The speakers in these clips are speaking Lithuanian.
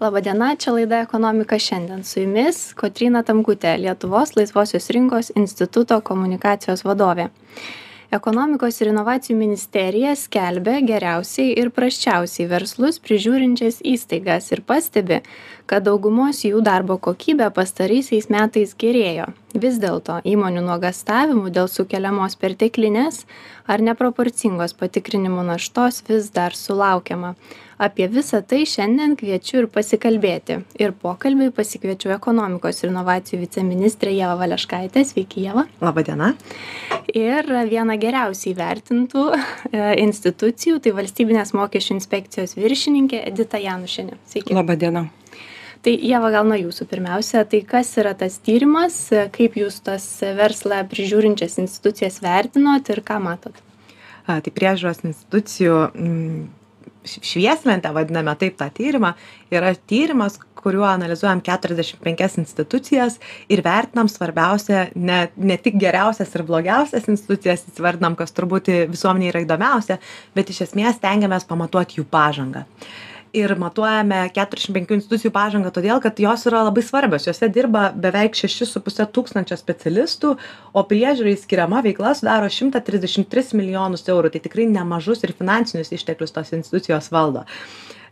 Labadiena, čia laida Ekonomika šiandien. Su jumis Kotrina Tamkutė, Lietuvos laisvosios rinkos instituto komunikacijos vadovė. Ekonomikos ir inovacijų ministerija skelbia geriausiai ir prasčiausiai verslus prižiūrinčias įstaigas ir pastebi, kad daugumos jų darbo kokybė pastaraisiais metais gerėjo. Vis dėlto įmonių nuogastavimų dėl sukeliamos perteklinės ar neproporcingos patikrinimų naštos vis dar sulaukiama. Apie visa tai šiandien kviečiu ir pasikalbėti. Ir pokalbiui pasikviečiau ekonomikos ir inovacijų viceministrę ievą valeškaitę. Sveiki ieva. Laba diena ir vieną geriausiai įvertintų e, institucijų tai valstybinės mokesčių inspekcijos viršininkė edita janušienė. Sveiki. Laba diena Tai Jeva, gal nuo jūsų pirmiausia, tai kas yra tas tyrimas, kaip jūs tas verslą prižiūrinčias institucijas vertinot ir ką matot? A, tai priežiūros institucijų m, švieslentę vadiname taip tą tyrimą yra tyrimas kuriuo analizuojam keturiasdešim penkias institucijas ir vertinam svarbiausia ne ne tik geriausias ir blogiausias institucijas įsivardinam kas turbūt visuomenei yra įdomiausia bet iš esmės stengiamės pamatuot jų pažangą ir matuojame keturiasdešim penkių institucijų pažangą todėl kad jos yra labai svarbios. Jose dirba beveik šeši su puse tūkstančio specialistų o priežiūrai skiriama veikla sudaro šimtą trisdešim tris milijonus eurų. Tai tikrai nemažus ir finansinius išteklius tos institucijos valdo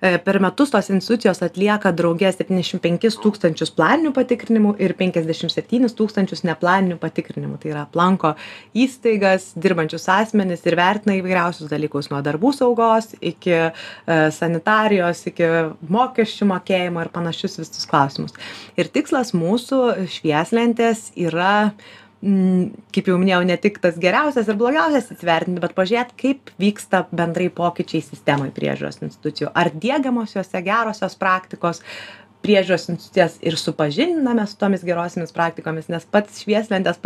per metus tos institucijos atlieka drauge 75 tūkstančius planinių patikrinimų ir 57 tūkstančius neplaninių patikrinimų. Tai yra aplanko įstaigas, dirbančius asmenis ir vertina įvairiausius dalykus nuo darbų saugos iki e, sanitarijos, iki mokesčių mokėjimo ir panašius visus klausimus. Ir tikslas mūsų švieslentės yra kaip jau minėjau, ne tik tas geriausias ir blogiausias įsivertinti, bet pažiūrėti, kaip vyksta bendrai pokyčiai sistemai priežiūros institucijų. Ar dėgiamos juose gerosios praktikos, priežiūros institucijas ir supažindiname su tomis gerosiamis praktikomis, nes pats švieslentės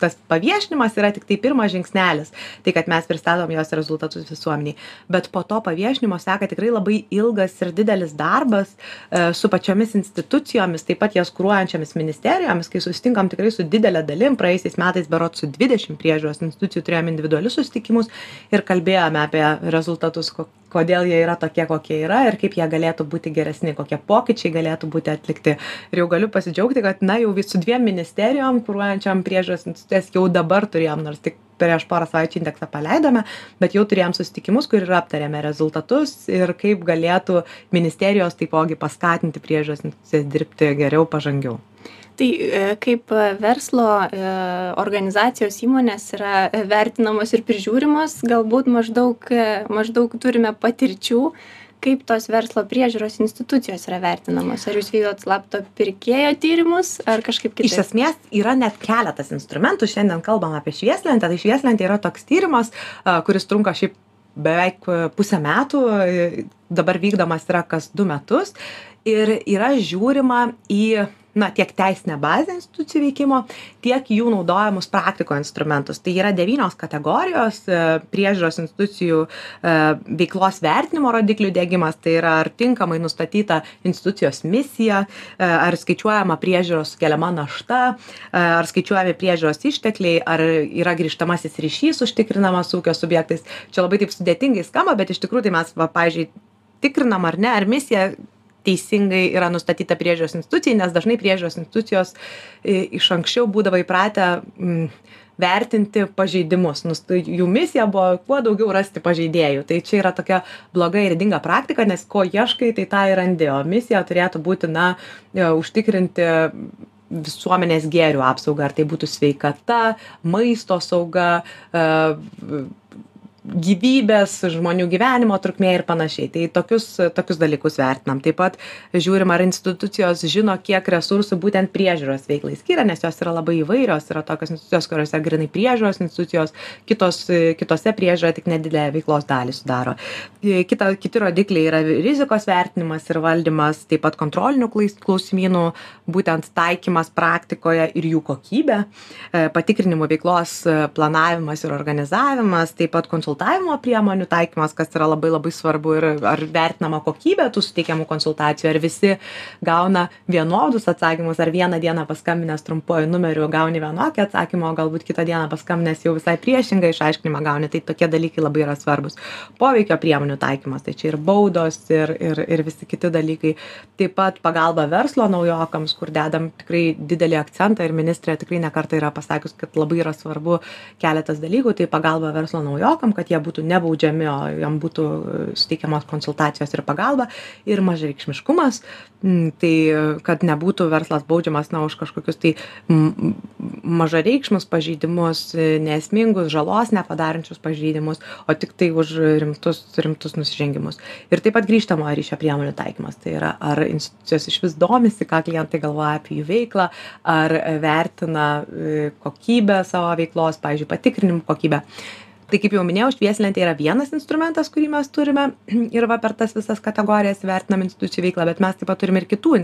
tas paviešinimas yra tiktai pirmas žingsnelis tai kad mes pristatom jos rezultatus visuomenei bet po to paviešinimo seka tikrai labai ilgas ir didelis darbas e, su pačiomis institucijomis taip pat jas kuruojančiomis ministerijomis kai susitinkam tikrai su didele dalim. Praėjusiais metais berods su dvidešim priežiūros institucijų turėjom individualius susitikimus ir kalbėjome apie rezultatus ko kodėl jie yra tokie kokie yra ir kaip jie galėtų būti geresni kokie pokyčiai galėtų būti atlikti. Ir jau galiu pasidžiaugti kad na jau su dviem ministerijom kuruojančiom priežiūros institucijas jau dabar turėjom nors tik prieš porą savaičių indeksą paleidome bet jau turėjom susitikimus kur ir aptarėme rezultatus ir kaip galėtų ministerijos taipogi paskatinti priežiūros institucijas dirbti geriau pažangiau Tai e, kaip verslo e, organizacijos įmonės yra vertinamos ir prižiūrimos, galbūt maždaug, e, maždaug turime patirčių, kaip tos verslo priežiūros institucijos yra vertinamos. Ar jūs vykdot slapto pirkėjo tyrimus ar kažkaip kitaip? Iš esmės yra net keletas instrumentų. Šiandien kalbam apie švieslentę. Tai švieslentė yra toks tyrimas kuris trunka šiaip beveik pusę metų. Dabar vykdomas yra kas du metus. Ir yra žiūrima į na tiek teisinę bazę institucijų veikimo tiek jų naudojamus praktikoje instrumentus. Tai yra devynios kategorijos e, priežiūros institucijų e, veiklos vertinimo rodiklių diegimas tai yra ar tinkamai nustatyta institucijos misija e, ar skaičiuojama priežiūros sukeliama našta ar skaičiuojami priežiūros ištekliai ar yra grįžtamasis ryšys užtikrinamas su ūkio subjektais. Čia labai taip sudėtingai skamba bet iš tikrųjų tai mes va pavyzdžiui tikrinam ar ne ar misija teisingai yra nustatyta priežiūros institucijai nes dažnai priežiūros institucijos iš anksčiau būdavo įpratę mm, vertinti pažeidimus. Nus jų misija buvo kuo daugiau rasti pažeidėjų. Tai čia yra tokia bloga ir ydinga praktika nes ko ieškai tai tą ir randi. O misija turėtų būti na e, užtikrinti visuomenės gėrių apsaugą ar tai būtų sveikata maisto sauga e, gyvybės žmonių gyvenimo trukmė ir panašiai. Tai tokius tokius dalykus vertinam. Taip pat žiūrim ar institucijos žino kiek resursų būtent priežiūros veiklai skiria nes jos yra labai įvairios. Yra tokios institucijos kuriose grynai priežiūros institucijos kitos kitose priežiūra tik nedidelę veiklos dalį sudaro. Kita kiti rodikliai yra rizikos vertinimas ir valdymas taip pat kontrolinių klausimynų būtent taikymas praktikoje ir jų kokybė patikrinimų veiklos planavimas ir organizavimas taip pat konsul konsultavimo priemonių taikymas kas yra labai labai svarbu ir ar vertinama kokybė tų suteikiamų konsultacijų ar visi gauna vienodus atsakymus ar vieną dieną paskambinęs trumpuoju numeriu gauni vienokį atsakymą o galbūt kitą dieną paskambinęs jau visai priešingą išaiškinimą gauni. Tai tokie dalykai labai yra svarbūs poveikio priemonių taikymas tai čia ir baudos ir ir ir visi kiti dalykai. Taip pat pagalba verslo naujokams kur dedam tikrai didelį akcentą ir ministrė tikrai ne kartą yra pasakius kad labai yra svarbu keletas dalykų. Tai pagalba verslo naujokam kad jie būtų nebaudžiami o jiem būtų suteikiamos konsultacijos ir pagalba ir mažareikšmiškumas tai kad nebūtų verslas baudžiamas na už kažkokius tai mažareikšmius pažeidimus neesmingus žalos nepadarančius pažeidimus o tiktai už rimtus rimtus nusižengimus. Ir taip pat grįžtamojo ryšio priemonių taikymas tai yra ar institucijos išvis domisi ką klientai galvoja apie jų veiklą ar vertina e, kokybę savo veiklos pavyzdžiui patikrinimų kokybę tai kaip jau minėjau švieslentė yra vienas instrumentas kurį mes turime ir va per tas visas kategorijas vertinam institucijų veiklą bet mes taip pat turim ir kitų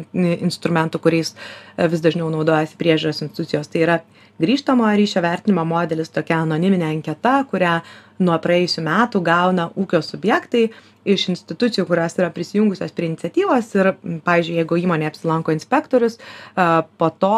instrumentų kuriais e, vis dažniau naudojasi priežiūros institucijos. Tai yra grįžtamojo ryšio vertinimo modelis tokia anoniminė anketa kurią nuo praėjusių metų gauna ūkio subjektai iš institucijų kurios yra prisijungusios prie iniciatyvos ir pavyzdžiui jeigu įmonėje apsilanko inspektorius po to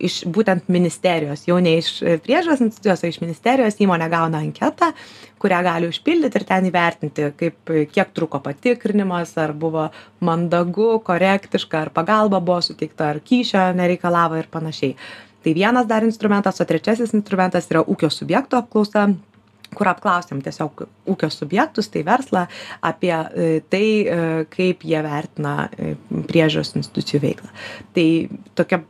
iš būtent ministerijos jau ne iš priežiūros institucijos o iš ministerijos įmonė gauna anketą kurią gali užpildyti ir ten įvertinti kaip kiek truko patikrinimas ar buvo mandagu korektiška ar pagalba buvo suteikta ar kyšio nereikalavo ir panašiai tai vienas dar instrumentas o trečiasis instrumentas yra ūkio subjektų apklausa kur apklausėm tiesiog ūkio subjektus tai verslą apie e, tai e, kaip jie vertina e, priežiūros institucijų veiklą. Tai tokia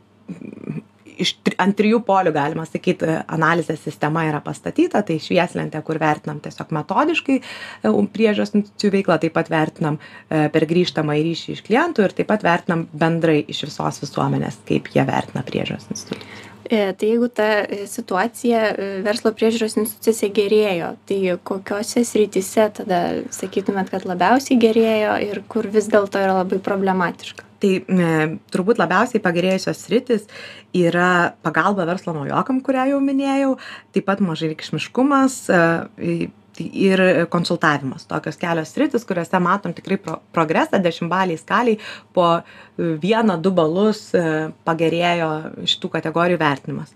iš ant trijų polių galima sakyt analizės sistema yra pastatyta tai švieslentė kur vertinam tiesiog metodiškai priežiūros institucijų veiklą taip pat vertinam per grįžtamąjį ryšį iš klientų ir taip pat vertinam bendrai iš visos visuomenės kaip jie vertina priežiūros institucijas E, tai jeigu ta e, situacija e, verslo priežiūros institucijose gerėjo, tai kokiose srityse tada sakytumėt, kad labiausiai gerėjo ir kur vis dėlto yra labai problematiška? Tai e, turbūt labiausiai pagerėjusios sritis yra pagalba verslo naujokam, kurią jau minėjau, taip pat mažai reikšmiškumas, e, ir konsultavimas. Tokios kelios sritys kuriose matom tikrai pro progresą dešimtbalėj skalėj po vieną du balus e, pagerėjo šitų kategorijų vertinimas.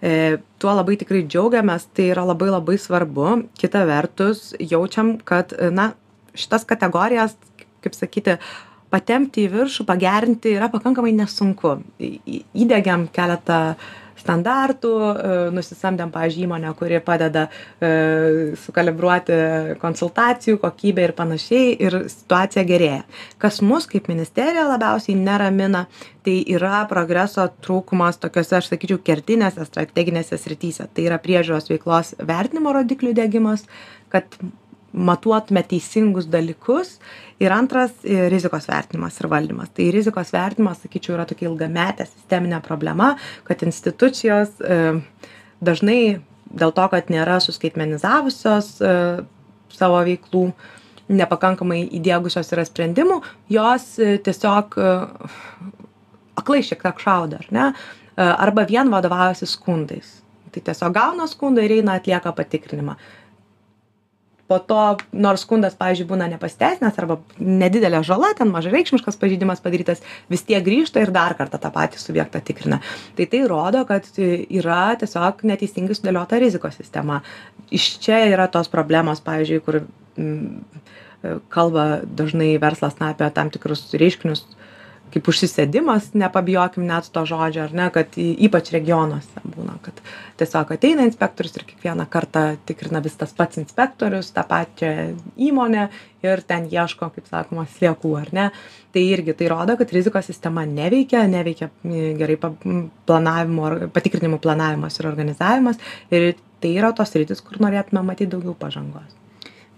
E, tuo labai tikrai džiaugiamės tai yra labai labai svarbu. Kita vertus jaučiam kad na šitas kategorijas kaip sakyti patempti į viršų pagerinti yra pakankamai nesunku. Įdiegėm keletą standartų e, nusisamdėm pavyzdžiui įmonę kuri padeda e, sukalibruoti konsultacijų kokybę ir panašiai ir situacija gerėja. Kas mus kaip ministeriją labiausiai neramina tai yra progreso trūkumas tokiose aš sakyčiau kertinėse strateginėse srityse. Tai yra priežiūros veiklos vertinimo rodiklių diegimas kad matuotume teisingus dalykus. Ir antras e, rizikos vertinimas ir valdymas. Tai rizikos vertinimas sakyčiau yra tokia ilgametė sisteminė problema kad institucijos e, dažnai dėl to kad nėra suskaitmenizavusios e, savo veiklų nepakankamai įdiegusios yra sprendimų jos tiesiog aklai šiek tiek šaudo ar ne? Arba vien vadovaujasi skundais. Tai tiesiog gauna skundą ir eina atlieka patikrinimą po to nors skundas pavyzdžiui būna nepasiteisinęs arba nedidelė žala ten mažareikšmiškas pažeidimas padarytas vis tiek grįžta ir dar kartą tą patį subjektą tikrina. Tai tai rodo kad yra tiesiog neteisingai sudėliota rizikos sistema. Iš čia yra tos problemos pavyzdžiui kur mm, kalba dažnai verslas na apie tam tikrus reiškinius kaip užsisėdimas nepabijokim net to žodžio ar ne kad ypač regionuose būna kad tiesiog ateina inspektorius ir kiekvieną kartą tikrina vis tas pats inspektorius tą pačią įmonę ir ten ieško kaip sakoma sliekų ar ne. Tai irgi tai rodo kad rizikos sistema neveikia neveikia gerai planavimo patikrinimų planavimas ir organizavimas. Ir tai yra tos sritys kur norėtume matyt daugiau pažangos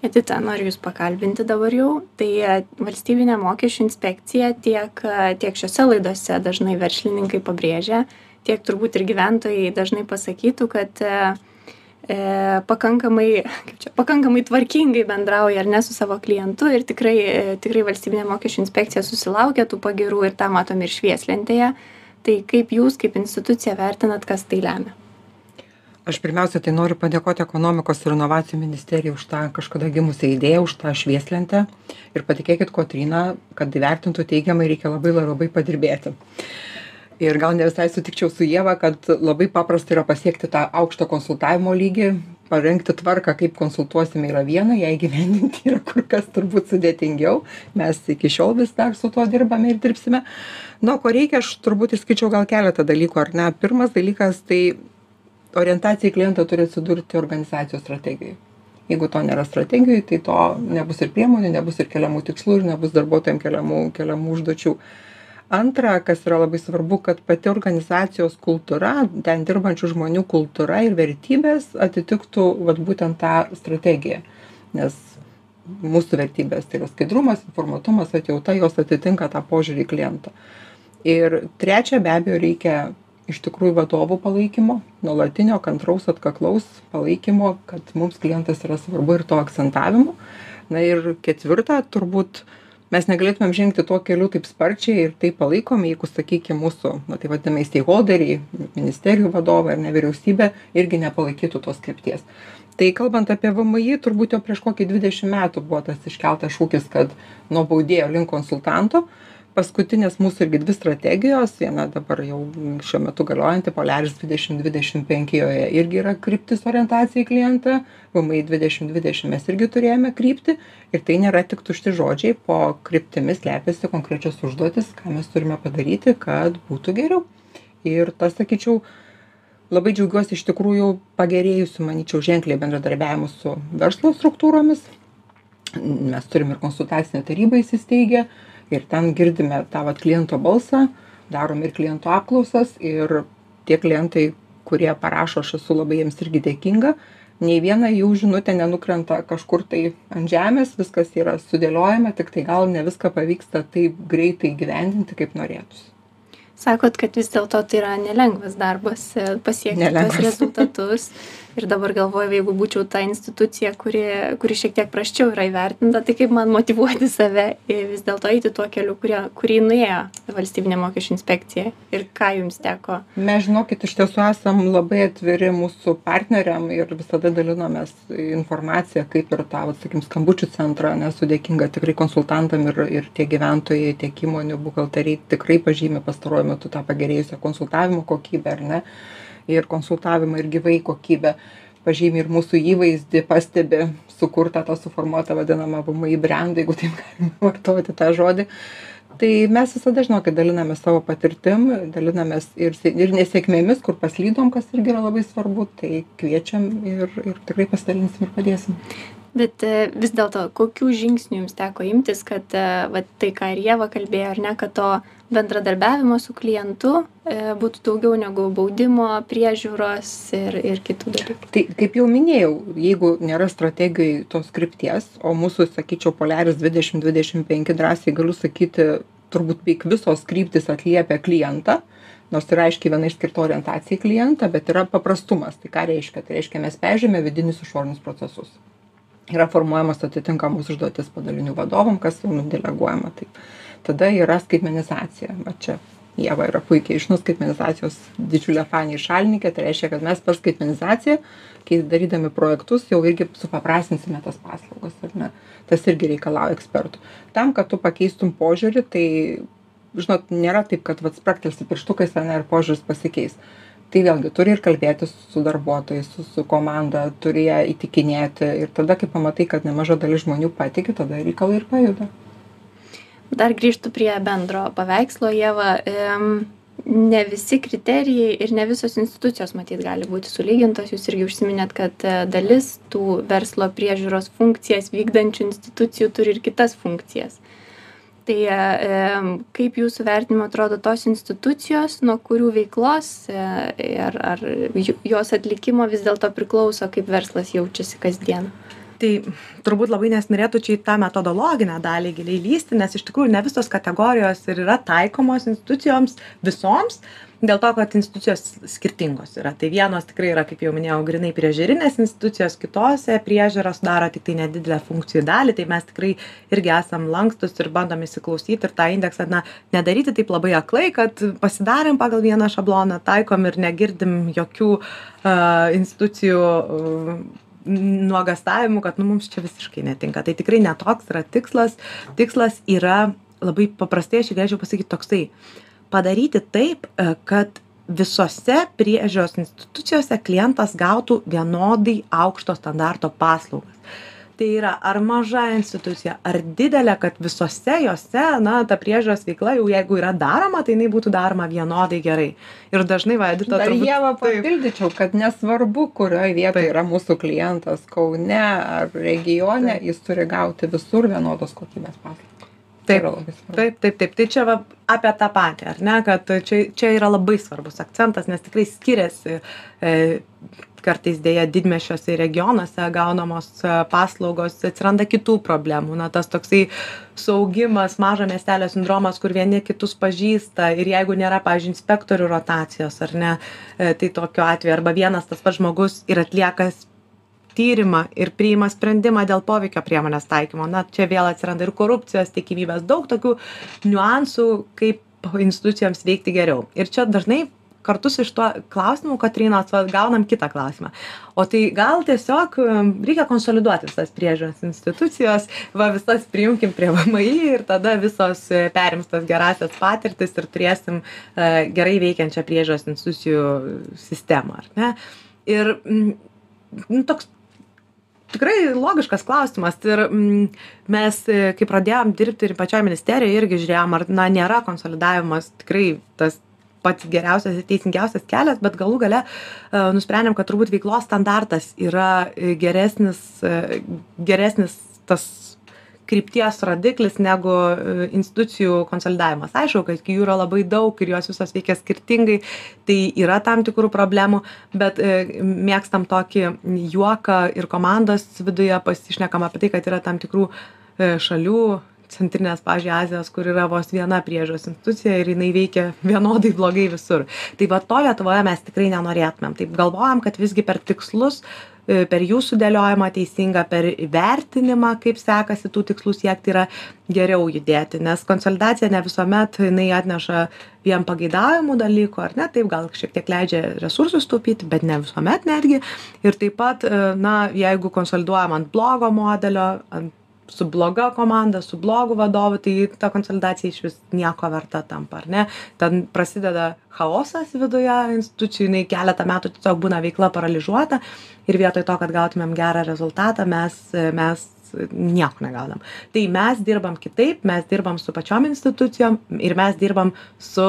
edita noriu jus pakalbinti dabar jau tai e, valstybinė mokesčių inspekcija tiek e, tiek šiose laidose dažnai verslininkai pabrėžia tiek turbūt ir gyventojai dažnai pasakytų kad e, e, pakankamai, kaip čia, pakankamai tvarkingai bendrauja ar ne su savo klientu ir tikrai, e, tikrai valstybinė mokesčių inspekcija susilaukia tų pagirų ir tą matom ir švieslentėje. Tai kaip jūs kaip institucija vertinat, kas tai lemia? Aš pirmiausia tai noriu padėkoti ekonomikos ir inovacijų ministerijai už tą kažkada gimusią idėją už tą švieslentę. Ir patikėkit kotryna kad įvertintų teigiamai reikia labai labai padirbėti. Ir gal ne visai sutikčiau su ieva kad labai paprasta yra pasiekti tą aukštą konsultavimo lygį parengti tvarką kaip konsultuosime yra viena ją įgyvendinti yra kur kas turbūt sudėtingiau. Mes iki šiol vis dar su tuo dirbame ir dirbsime. Na o ko reikia aš turbūt išskirčiau gal keletą dalykų ar ne? Pirmas dalykas tai orientacija į klientą turi atsidurti organizacijos strategijoj jeigu to nėra strategijoj tai to nebus ir priemonių nebus ir keliamų tikslų ir nebus darbuotojam keliamų keliamų užduočių. Antra kas yra labai svarbu kad pati organizacijos kultūra ten dirbančių žmonių kultūra ir vertybės atitiktų vat būtent tą strategiją. Nes mūsų vertybės tai yra skaidrumas informuotumas atjauta jos atitinka tą požiūrį į klientą. Ir trečia be abejo reikia iš tikrųjų vadovų palaikymo nuolatinio kantraus atkaklaus palaikymo kad mums klientas yra svarbu ir to akcentavimo. Na ir ketvirta turbūt mes negalėtumėm žengti tuo keliu taip sparčiai ir taip palaikomi jeigu sakykim mūsų na taip vadinamieji steikholderiai ministerijų vadovai ar ne vyriausybė irgi nepalaikytų tos krypties. Tai kalbant apie vmi turbūt jau prieš kokį dvidešim metų buvo tas iškeltas šūkis kad nuo baudėjo link konsultanto paskutinės mūsų irgi dvi strategijos. Viena dabar jau šiuo metu galiojanti poliaris dvidešim dvidešim penki joje irgi yra kryptis orientacija į klientą. Vmi dvidešim dvidešim mes irgi turėjome kryptį. Ir tai nėra tik tušti žodžiai po kryptimi slepiasi konkrečios užduotys ką mes turime padaryti kad būtų geriau. Ir tas sakyčiau labai džiaugiuosi iš tikrųjų pagerėjusiu manyčiau ženkliai bendradarbiavimu su verslo struktūromis. Mes turim ir konsultacinę tarybą įsisteigę ir ten girdime tą vat kliento balsą darom ir klientų apklausas ir tie klientai kurie parašo aš esu labai jiems irgi dėkinga. Nei viena jų žinutė nenukrenta kažkur tai ant žemės viskas yra sudėliojama tiktai gal ne viską pavyksta taip greitai įgyvendinti kaip norėtųsi. Sakot kad vis dėlto tai yra nelengvas darbas e, pasiekti tuos rezultatus ir dabar galvoju jeigu būčiau ta institucija kuri kuri šiek tiek prasčiau yra įvertinta tai kaip man motyvuoti save vis dėlto eiti tuo keliu kurie kurį nuėjo valstybinė mokesčių inspekcija ir ką jums teko? Mes žinokit iš tiesų esam labai atviri mūsų partneriam ir visada dalinomės informacija kaip ir tą vat sakykim skambučių centrą nesu dėkinga tikrai konsultantam ir ir tiek gyventojai tiek įmonių buhalteriai tikrai pažymi pastaruoju metu tą pagerėjusią konsultavimo kokybę ar ne ir konsultavimą ir gyvai kokybę. Pažymi ir mūsų įvaizdį pastebi sukurtą tą suformuotą vadinamą vmi brendą jeigu taip galima vartoti tą žodį. Tai mes visada žinokit dalinamės savo patirtim dalinamės ir ir nesėkmėmis kur paslydom kas irgi yra labai svarbu tai kviečiam ir ir tikrai pasidalinsim ir padėsim bet e, vis dėlto kokių žingsnių jums teko imtis kad e, vat tai ką ir ieva kalbėjo ar ne kad to bendradarbiavimo su klientu e, būtų daugiau negu baudimo priežiūros ir ir kitų dalykų? Tai kaip jau minėjau jeigu nėra strategijoj tos krypties o mūsų sakyčiau poliaris dvidešim dvidešim penki drąsiai galiu sakyti turbūt beveik visos kryptys atliepia klientą nors yra aiškiai viena išskirta orientacija į klientą bet yra paprastumas. Tai ką reiškia? Tai reiškia mes peržiūrime vidinius išorinius procesus yra formuojamos atitinkamos užduotys padalinių vadovam kas jau nudeleguojama tai tada yra skaitmenizacija. Va čia ieva yra puikiai žino skaitmenizacijos didžiulė fanė šalininkė tai reiškia kad mes per skaitmenizaciją kai darydami projektus jau irgi supaprastinsime tas paslaugas ar ne? Tas irgi reikalauja ekspertų. Tam kad tu pakeistum požiūrį tai žinot nėra taip kad spragtelsi pirštukais ane ir požiūris pasikeis tai vėlgi turi ir kalbėtis su darbuotojais su su komanda turi ją įtikinėti. Ir tada kai pamatai kad nemaža dalis žmonių patiki tada reikalai ir pajuda. Dar grįžtu prie bendro paveikslo ieva. Ne visi kriterijai ir ne visos institucijos matyt gali būti sulygintos. Jūs irgi užsiminėt kad e, dalis tų verslo priežiūros funkcijas vykdančių institucijų turi ir kitas funkcijas tai e, kaip jūsų vertinimu atrodo tos institucijos, nuo kurių veiklos e, ar, ar jos atlikimo vis dėlto priklauso, kaip verslas jaučiasi kasdien? tai turbūt labai nesinorėtų čia į tą metodologinę dalį giliai lįsti nes iš tikrųjų ne visos kategorijos ir yra taikomos institucijoms visoms dėl to kad institucijos skirtingos yra. Tai vienos tikrai yra kaip jau minėjau grynai priežiūrinės institucijos kitose priežiūrą sudaro tiktai nedidelę funkcijų dalį. Tai mes tikrai irgi esam lankstūs ir bandom įsiklausyt ir tą indeksą na nedaryti taip labai aklai kad pasidarėm pagal vieną šabloną taikom ir negirdim jokių a institucijų nuogąstavimų kad nu mums čia visiškai netinka. Tai tikrai ne toks yra tikslas. Tikslas yra labai paprastai aš galėčiau pasakyt toksai padaryti taip e, kad visose priežiūros institucijose klientas gautų vienodai aukšto standarto paslaugas tai yra ar maža institucija ar didelė kad visose jose na ta priežiūros veikla jau jeigu yra daroma tai jinai būtų daroma vienodai gerai ir dažnai va edita Dar turbūt Jėva taip. papildyčiau, kad nesvarbu, kurioje vietoje yra mūsų klientas, Kaune ar regione, jis turi gauti visur vienodos kokybės paslaugas. Tai Taip, taip, taip, taip. Tai čia va, apie tą patį, ar ne, kad čia, čia yra labai svarbus akcentas, nes tikrai skiriasi e, kartais dėja didmešiuose ir regionuose gaunamos e, paslaugos, atsiranda kitų problemų. Na, tas toksai saugimas, mažo miestelio sindromas, kur vieni kitus pažįsta ir jeigu nėra, pažiūrėjau, inspektorių rotacijos, ar ne, e, tai tokiu atveju arba vienas tas pats žmogus ir atlieka tyrimą ir priima sprendimą dėl poveikio priemonės taikymo. Na, čia vėl atsiranda ir korupcijos tikimybės, daug tokių niuansų, kaip institucijoms veikti geriau. Ir čia dažnai kartu su šituo klausimu, Katrinos, va, gaunam kitą klausimą. O tai gal tiesiog um, reikia konsoliduoti visas priežiūros institucijos, va visas prijungim prie VMI ir tada visos e, perims tas gerasias patirtis ir turėsim uh, gerai veikiančią priežiūros institucijų sistemą, ar ne? Ir mm, nu, toks tikrai logiškas klausimas. Ir mm, mes e, kai pradėjom dirbti ir pačioj ministerijoj irgi žiūrėjom ar na nėra konsolidavimas tikrai tas pats geriausias ir teisingiausias kelias bet galų gale e, nusprendėm kad turbūt veiklos standartas yra e, geresnis geresnis tas krypties rodiklis negu e, institucijų konsolidavimas. Aišku kad jų yra labai daug ir jos visos veikia skirtingai tai yra tam tikrų problemų bet e, mėgstam tokį juoką ir komandos viduje pasišnekam apie tai kad yra tam tikrų e, šalių centrinės pavyzdžiui azijos kur yra vos viena priežiūros institucija ir jinai veikia vienodai blogai visur. Tai va to lietuvoje mes tikrai nenorėtumėm. Taip galvojam kad visgi per tikslus e, per jų sudėliojimą teisingą per įvertinimą kaip sekasi tų tikslų siekti yra geriau judėti nes konsolidacija ne visuomet jinai atneša vien pageidaujamų dalykų ar ne? Taip gal šiek tiek leidžia resursus taupyti bet ne visuomet netgi. Ir taip pat e, na jeigu konsoliduojam ant blogo modelio ant su bloga komanda su blogu vadovu tai ta konsolidacija išvis nieko verta tampa ar ne? Ten prasideda chaosas viduje institucijų jinai keletą metų tiesiog būna veikla paralyžiuota ir vietoj to kad gautumėm gerą rezultatą mes mes nieko negaunam tai mes dirbam kitaip mes dirbam su pačiom institucijom ir mes dirbam su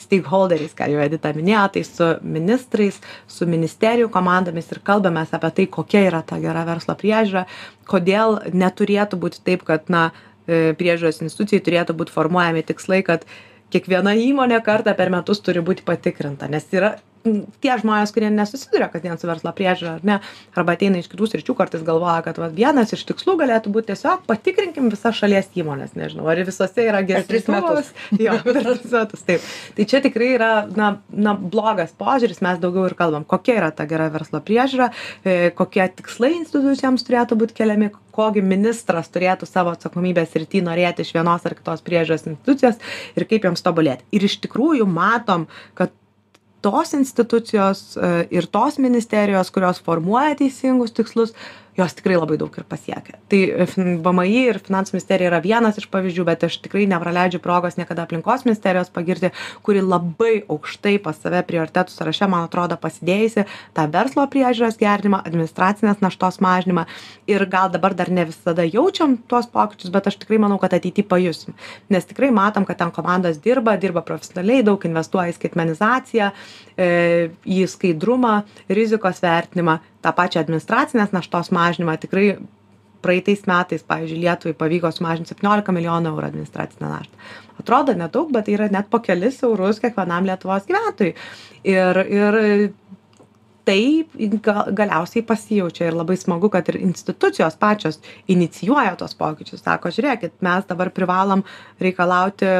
steikholderiais ką jau edita minėjo tai su ministrais su ministerijų komandomis ir kalbamės apie tai kokia yra ta gera verslo priežiūra kodėl neturėtų būti taip kad na e, priežiūros institucijai turėtų būt formuojami tikslai kad kiekviena įmonė kartą per metus turi būti patikrinta nes yra tie žmonės kurie nesusiduria kasdien su verslo priežiūra ar ne arba ateina iš kitų sričių kartais galvoja kad vat vienas iš tikslų galėtų būt tiesiog patikrinkim visas šalies įmones nežinau ar visose yra tris metus. jo tris metus taip. Tai čia tikrai yra na na blogas požiūris mes daugiau ir kalbam kokia yra ta gera verslo priežiūra e, kokie tikslai institucijoms turėtų būt keliami ko gi ministras turėtų savo atsakomybės srity norėti iš vienos ar kitos priežiūros institucijos ir kaip joms tobulėti. Ir iš tikrųjų matom kad tos institucijos e, ir tos ministerijos kurios formuoja teisingus tikslus jos tikrai labai daug ir pasiekia. Tai vmi ir finansų ministerija yra vienas iš pavyzdžių bet aš tikrai nepraleidžiu progos niekada aplinkos ministerijos pagirti kuri labai aukštai pas save prioritetų sąraše man atrodo pasidėjusi tą verslo priežiūros gerinimą administracinės naštos mažinimą. Ir gal dabar dar ne visada jaučiam tuos pokyčius bet aš tikrai manau kad ateity pajusim. Nes tikrai matom kad ten komandos dirba dirba profesionaliai daug investuoja į skaitmenizaciją e, į skaidrumą rizikos vertinimą tą pačią administracinės naštos mažinimą. Tikrai praeitais metais pavyzdžiui lietuvai pavyko sumažint septyniolika milijonų eurų administracinę naštą. Atrodo nedaug bet tai yra net po kelis eurus kiekvienam lietuvos gyventojui. Ir ir tai ga galiausiai pasijaučia ir labai smagu kad ir institucijos pačios inicijuoja tuos pokyčius sako žiūrėkit mes dabar privalom reikalauti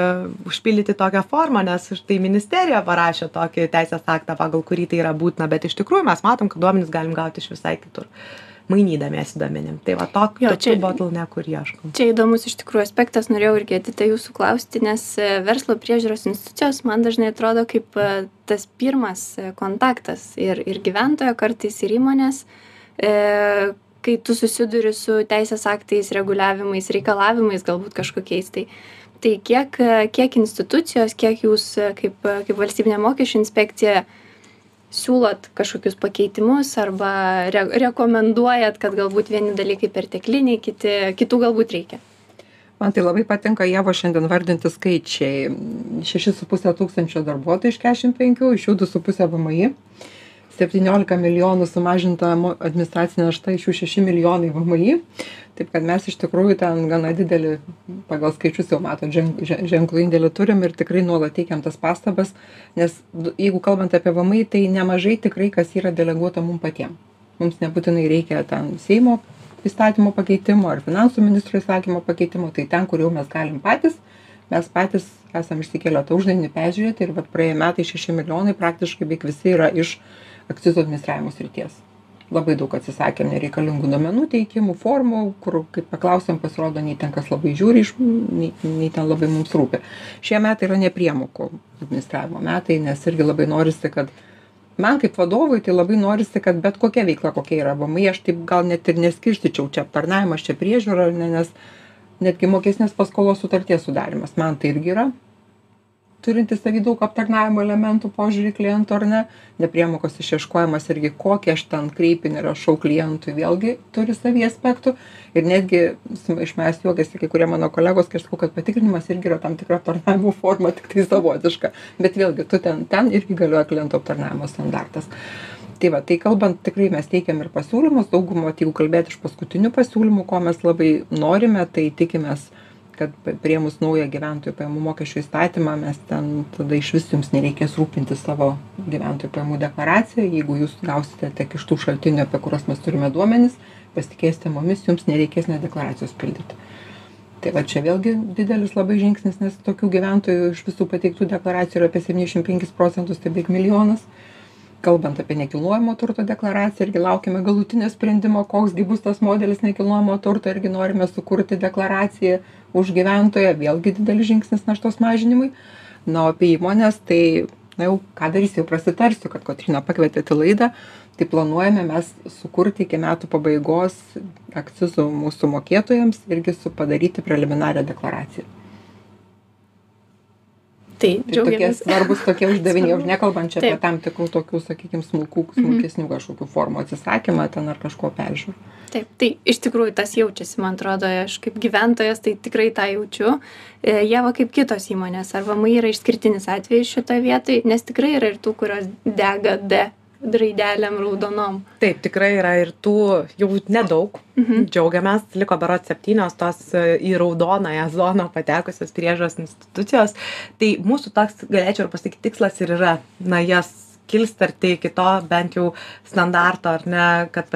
užpildyti tokią formą nes štai ministerija parašė tokį teisės aktą pagal kurį tai yra būtina bet iš tikrųjų mes matom kad duomenis galim gauti iš visai kitur mainydamiesi duomenim tai va tok Jo, tokių čia- bottleneckų ir ieškom Čia įdomus iš tikrųjų aspektas, norėjau irgi atitą jūsų klausti, nes e, verslo priežiūros institucijos man dažnai atrodo kaip e, tas pirmas e, kontaktas ir, ir gyventojo kartais ir įmonės, e, kai tu susiduri su teisės aktais, reguliavimais, reikalavimais galbūt kažkokiais. Tai, tai kiek, kiek institucijos, kiek jūs kaip, kaip valstybinė mokesčių inspekcija siūlot kažkokius pakeitimus arba re rekomenduojat, kad galbūt vieni dalykai pertekliniai, kiti, kitų galbūt reikia. Man tai labai patinka Jevo šiandien vardinti skaičiai. 6,5 tūkstančio darbuotojų iš 45, iš jų 2,5 VMI. 17 milijonų sumažinta administracinė našta, iš jų 6 milijonai VMI. Taip kad mes iš tikrųjų ten gana didelį, pagal skaičius jau matot, ženk- žen- ženklų indėlį turim ir tikrai nuolat teikiam tas pastabas, nes jeigu kalbant apie VMI, tai nemažai tikrai kas yra deleguota mums patiems. Mums nebūtinai reikia ten Seimo įstatymo pakeitimo ar finansų ministro įsakymo pakeitimo, tai ten, kur jau mes galim patys, mes patys esam išsikėlę tą uždavinį peržiūrėti ir vat praėję metai 6 milijonai praktiškai beveik visi yra iš akcizų administravimo srities. Labai daug atsisakėm nereikalingų duomenų teikimų, formų, kur, kaip paklausėm, pasirodo, nei ten kas labai žiūri, nei, nei ten labai mums rūpi. Šie metai yra nepriemokų administravimo metai, nes irgi labai norisi, kad man kaip vadovui tai labai norisi, kad bet kokia veikla, kokia yra VMI, aš taip gal net ir neskirstyčiau čia aptarnavimas, čia priežiūra, ne, nes netgi mokesnės paskolos sutarties sudarimas, man tai irgi yra turintis savy daug aptarnavimo elementų požiūrį klientų ar ne, nepriemokos išieškojimas irgi kokį aš ten kreipinį rašau klientui, vėlgi turi savy aspektų. Ir netgi iš manęs juokiasi kai kurie mano kolegos, kai aš sakau, kad patikrinimas irgi yra tam tikra aptarnavimo forma, tik tai savotiška, bet vėlgi tu ten, ten irgi galioja kliento aptarnavimo standartas. Tai va, tai kalbant, tikrai mes teikiam ir pasiūlymus, daugumą, jeigu kalbėti iš paskutinių pasiūlymų, ko mes labai norime, tai tikimės, kad priemus naują gyventojų pajamų mokesčių įstatymą mes ten tada išvis jums nereikės rūpintis savo gyventojų pajamų deklaracija jeigu jūs gausite tik iš tų šaltinių apie kuriuos mes turime duomenis pasitikėsite mumis jums nereikės net deklaracijos pildyti. Tai va čia vėlgi didelis labai žingsnis nes tokių gyventojų iš visų pateiktų deklaracijų yra apie septyniasdešim penkis procentus tai beveik milijonas kalbant apie nekilnojamo turto deklaraciją irgi laukiame galutinio sprendimo koks gi bus tas modelis nekilnojamo turto irgi norime sukurti deklaraciją už gyventoją vėlgi didelis žingsnis naštos mažinimui. Na o apie įmones tai na jau ką darysi jau prasitarsiu kad kotryna pakvietėt į laidą. Tai planuojame mes sukurti iki metų pabaigos akcizų mūsų mokėtojams irgi su padaryti preliminarią deklaraciją Tai Tai tokie svarbus tokie uždaviniai, jau nekalbant čia apie Taip. tam tikrų tokių, sakykime, smulkų, smulkesnių kažkokių formų atsisakymą ten ar kažko peržiūrų. Taip, tai iš tikrųjų tas jaučiasi, man atrodo, aš kaip gyventojas tai tikrai tą jaučiu. E, Jie va kaip kitos įmonės, arba MAI yra išskirtinis atvejis šitoje vietoje, nes tikrai yra ir tų, kurios dega D raidelėm raudonom. taip tikrai yra ir tų jau nedaug Mhm. džiaugiamės liko berods septynios tos e, į raudonąją zoną patekusios priežiūros institucijos tai mūsų toks galėčiau ir pasakyt tikslas ir yra na jas kilstelti iki to bent jau standarto ar ne kad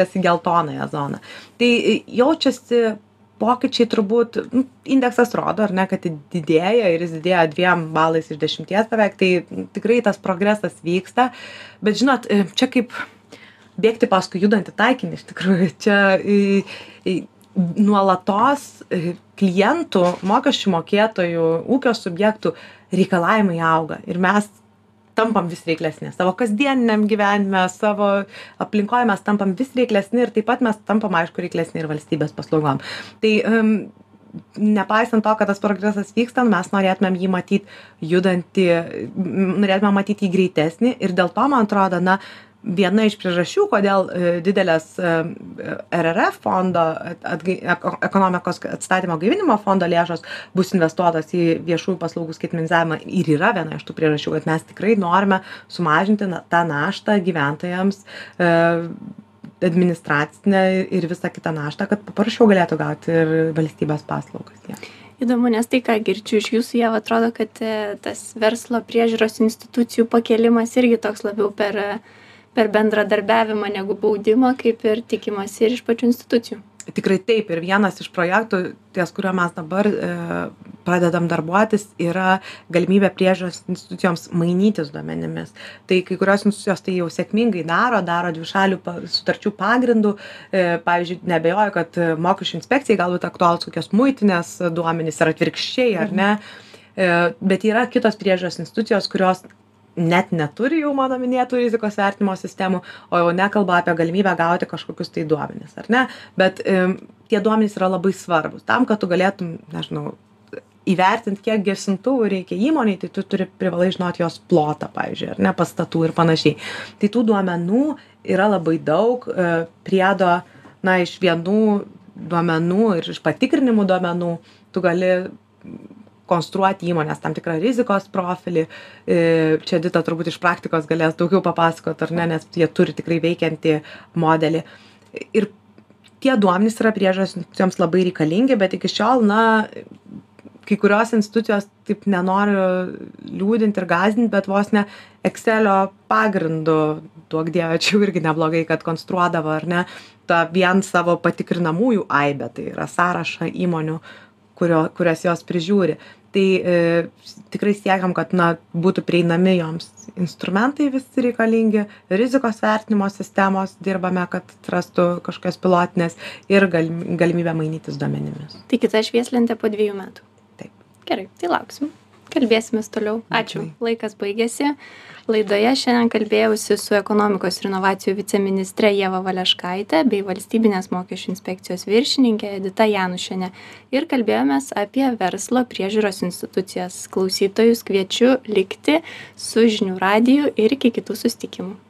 jas į geltonąją zoną tai e, jaučiasi pokyčiai turbūt nu, indeksas rodo ar ne kad didėja ir jis didėja dviem balais iš dešimties beveik tai tikrai tas progresas vyksta. Bet žinot e, čia kaip bėgti paskui judantį taikinį iš tikrųjų čia į, į, nuolatos e, klientų mokesčių mokėtojų ūkio subjektų reikalavimai auga. Ir mes tampam vis reiklesni savo kasdieniniam gyvenime savo aplinkoj mes tampam vis reiklesni ir taip pat mes tampam aišku reiklesni ir valstybės paslaugom. Tai um, nepaisant to kad tas progresas vyksta mes norėtumėm jį matyt judantį norėtumėm matyt jį greitesnį ir dėl to man atrodo na viena iš priežasčių kodėl e, didelės e, rrf fondo atgai eko ekonomikos atstatymo gaivinimo fondo lėšos bus investuotos į viešųjų paslaugų skaitmenizavimą ir yra viena iš tų priežasčių kad mes tikrai norime sumažinti tą naštą gyventojams e, administracinę ir visą kitą naštą kad paprasčiau galėtų gauti ir valstybės paslaugas. Jie Įdomu, nes tai, ką girdžiu iš jūsų, jau atrodo, kad tas verslo priežiūros institucijų pakelimas irgi toks labiau per, e, per bendradarbiavimą negu baudimą kaip ir tikimasi ir iš pačių institucijų. Tikrai taip ir vienas iš projektų ties kuriuo mes dabar e, pradedam darbuotis yra galimybė priežiūros institucijoms mainytis duomenimis. Tai kai kurios institucijos tai jau sėkmingai daro daro dvišalių sutarčių pagrindu e, pavyzdžiui neabejoju kad mokesčių inspekcijai galbūt aktualūs kokios muitinės duomenys ir atvirkščiai ar ne? E, bet yra kitos priežiūros institucijos kurios net neturi jau mano minėtų rizikos vertinimo sistemų o jau nekalba apie galimybę gauti kažkokius tai duomenis ar ne? Bet tie duomenys yra labai svarbūs. Tam kad tu galėtum nežinau įvertint kiek gesintuvų reikia įmonei tai tu turi privalai žinot jos plotą pavyzdžiui ar ne pastatų ir panašiai. Tai tų duomenų yra labai daug e, priedo na iš vienų duomenų ir iš patikrinimų duomenų tu gali konstruoti įmonės tam tikrą rizikos profilį. E, čia Dita turbūt iš praktikos galės daugiau papasakoti, ar ne, nes jie turi tikrai veikiantį modelį. Ir tie duomenys yra priežas institucijoms labai reikalingi, bet iki šiol, na, kai kurios institucijos taip nenoriu liūdinti ir gazdinti, bet vos ne Excelio pagrindu, duok dievė, čia irgi neblogai, kad konstruodavo, ar ne, tą vien savo patikrinamųjų aibę, tai yra sąrašą įmonių, kurio, kurias jos prižiūri. Tai e, tikrai siekiam, kad na, būtų prieinami joms instrumentai visi reikalingi, rizikos vertinimo sistemos dirbame, kad atrastų kažkokios pilotinės ir galimybę mainytis duomenimis. Tai kita švieslentė po dviejų metų. Taip. Gerai, tai lauksim kalbėsimės toliau. Ačiū. Laikas baigėsi. Laidoje šiandien kalbėjausi su ekonomikos ir inovacijų viceministre Jeva Valeškaitė bei valstybinės mokesčių inspekcijos viršininkė Edita Janušenė ir kalbėjomės apie verslo priežiūros institucijas. Klausytojus kviečiu likti su žinių radiju ir iki kitų sustikimų.